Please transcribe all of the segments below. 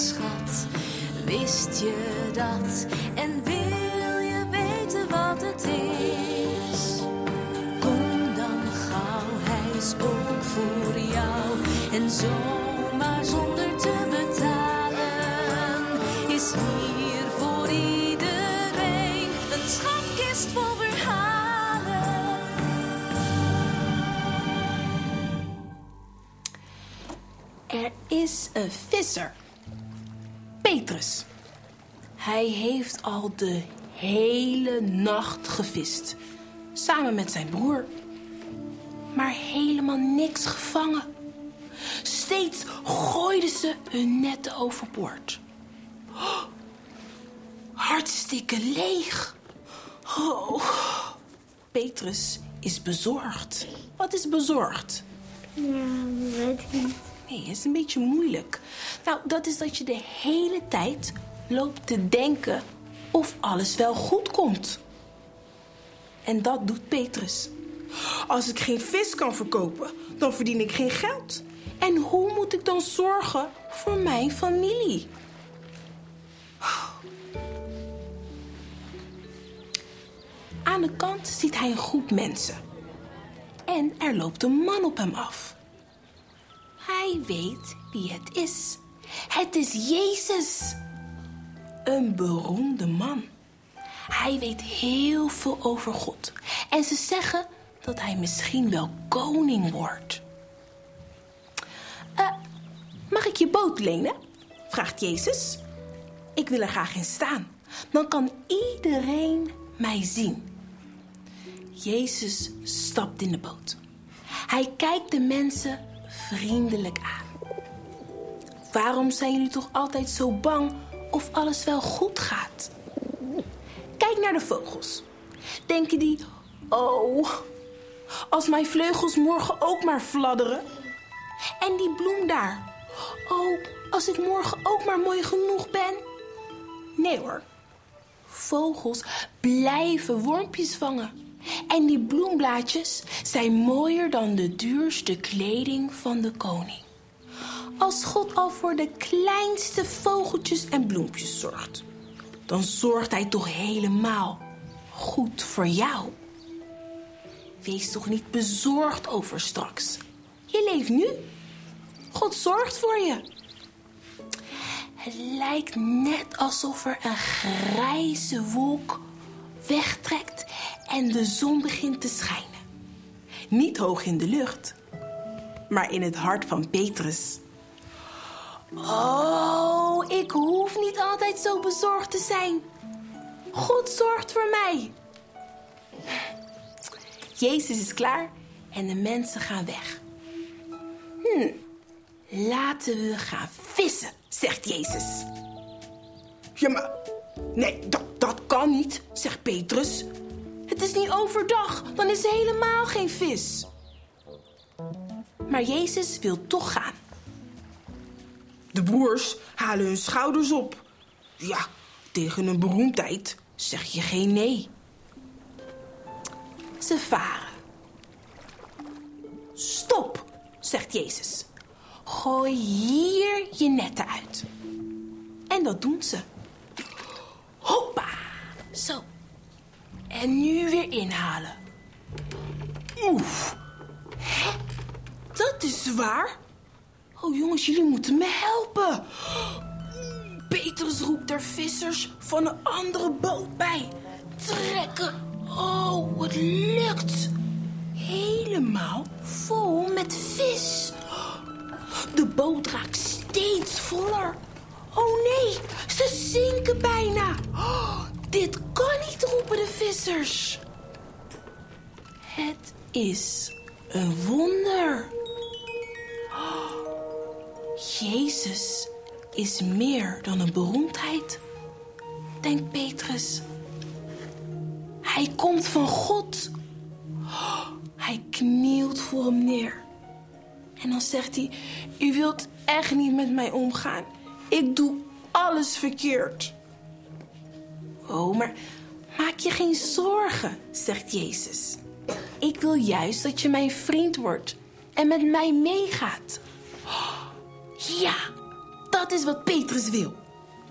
schat. Wist je dat? En wil je weten wat het is? Kom dan gauw, hij is ook voor jou. En zomaar zonder te betalen is hier voor iedereen een schatkist vol verhalen. Er is een visser. Petrus. Hij heeft al de hele nacht gevist. Samen met zijn broer. Maar helemaal niks gevangen. Steeds gooiden ze hun netten overboord. Oh, hartstikke leeg. Oh, Petrus is bezorgd. Wat is bezorgd? Ja, weet ik niet. Nee, is een beetje moeilijk. Nou, dat is dat je de hele tijd loopt te denken of alles wel goed komt. En dat doet Petrus. Als ik geen vis kan verkopen, dan verdien ik geen geld. En hoe moet ik dan zorgen voor mijn familie? Aan de kant ziet hij een groep mensen. En er loopt een man op hem af. Hij weet wie het is. Het is Jezus. Een beroemde man. Hij weet heel veel over God. En ze zeggen dat hij misschien wel koning wordt. Eh, mag ik je boot lenen? vraagt Jezus. Ik wil er graag in staan. Dan kan iedereen mij zien. Jezus stapt in de boot. Hij kijkt de mensen vriendelijk aan. Waarom zijn jullie toch altijd zo bang of alles wel goed gaat? Kijk naar de vogels. Denken die, oh, als mijn vleugels morgen ook maar fladderen? En die bloem daar, oh, als ik morgen ook maar mooi genoeg ben? Nee hoor, vogels blijven wormpjes vangen. En die bloemblaadjes zijn mooier dan de duurste kleding van de koning. Als God al voor de kleinste vogeltjes en bloempjes zorgt, dan zorgt hij toch helemaal goed voor jou. Wees toch niet bezorgd over straks. Je leeft nu. God zorgt voor je. Het lijkt net alsof er een grijze wolk wegtrekt en de zon begint te schijnen. Niet hoog in de lucht, maar in het hart van Petrus. Oh, ik hoef niet altijd zo bezorgd te zijn. God zorgt voor mij. Jezus is klaar en de mensen gaan weg. Hm, laten we gaan vissen, zegt Jezus. Ja, maar nee, dat, dat kan niet, zegt Petrus. Het is niet overdag, dan is er helemaal geen vis. Maar Jezus wil toch gaan. De broers halen hun schouders op. Ja, tegen een beroemdheid zeg je geen nee. Ze varen. Stop, zegt Jezus. Gooi hier je netten uit. En dat doen ze. Hoppa, zo. En nu weer inhalen. Oef. Hè? Dat is zwaar. Oh jongens, jullie moeten me helpen. Petrus roept er vissers van een andere boot bij. Trekken. Oh, het lukt. Helemaal vol met vis. De boot raakt steeds voller. Oh nee, ze zinken bijna. Dit kan niet, roepen de vissers. Het is een wonder. Jezus is meer dan een beroemdheid, denkt Petrus. Hij komt van God. Hij knielt voor hem neer. En dan zegt hij: U wilt echt niet met mij omgaan. Ik doe alles verkeerd. Oh, maar maak je geen zorgen, zegt Jezus. Ik wil juist dat je mijn vriend wordt en met mij meegaat. Ja, dat is wat Petrus wil.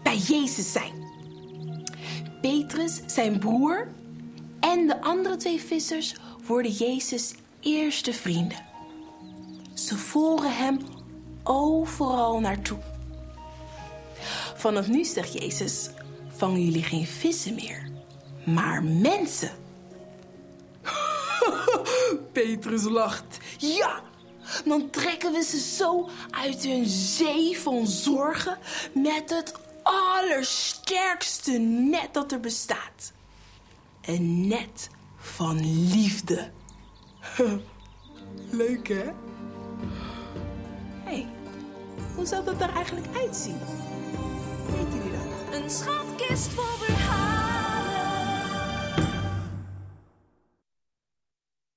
Bij Jezus zijn. Petrus, zijn broer en de andere twee vissers worden Jezus' eerste vrienden. Ze volgen hem overal naartoe. Vanaf nu zegt Jezus: vangen jullie geen vissen meer, maar mensen. Petrus lacht. Ja, dan trekken we ze zo uit hun zee van zorgen met het allersterkste net dat er bestaat. Een net van liefde. Leuk hè? Hé, hey, hoe zou dat er eigenlijk uitzien? Weet jullie dat? Een schatkist vol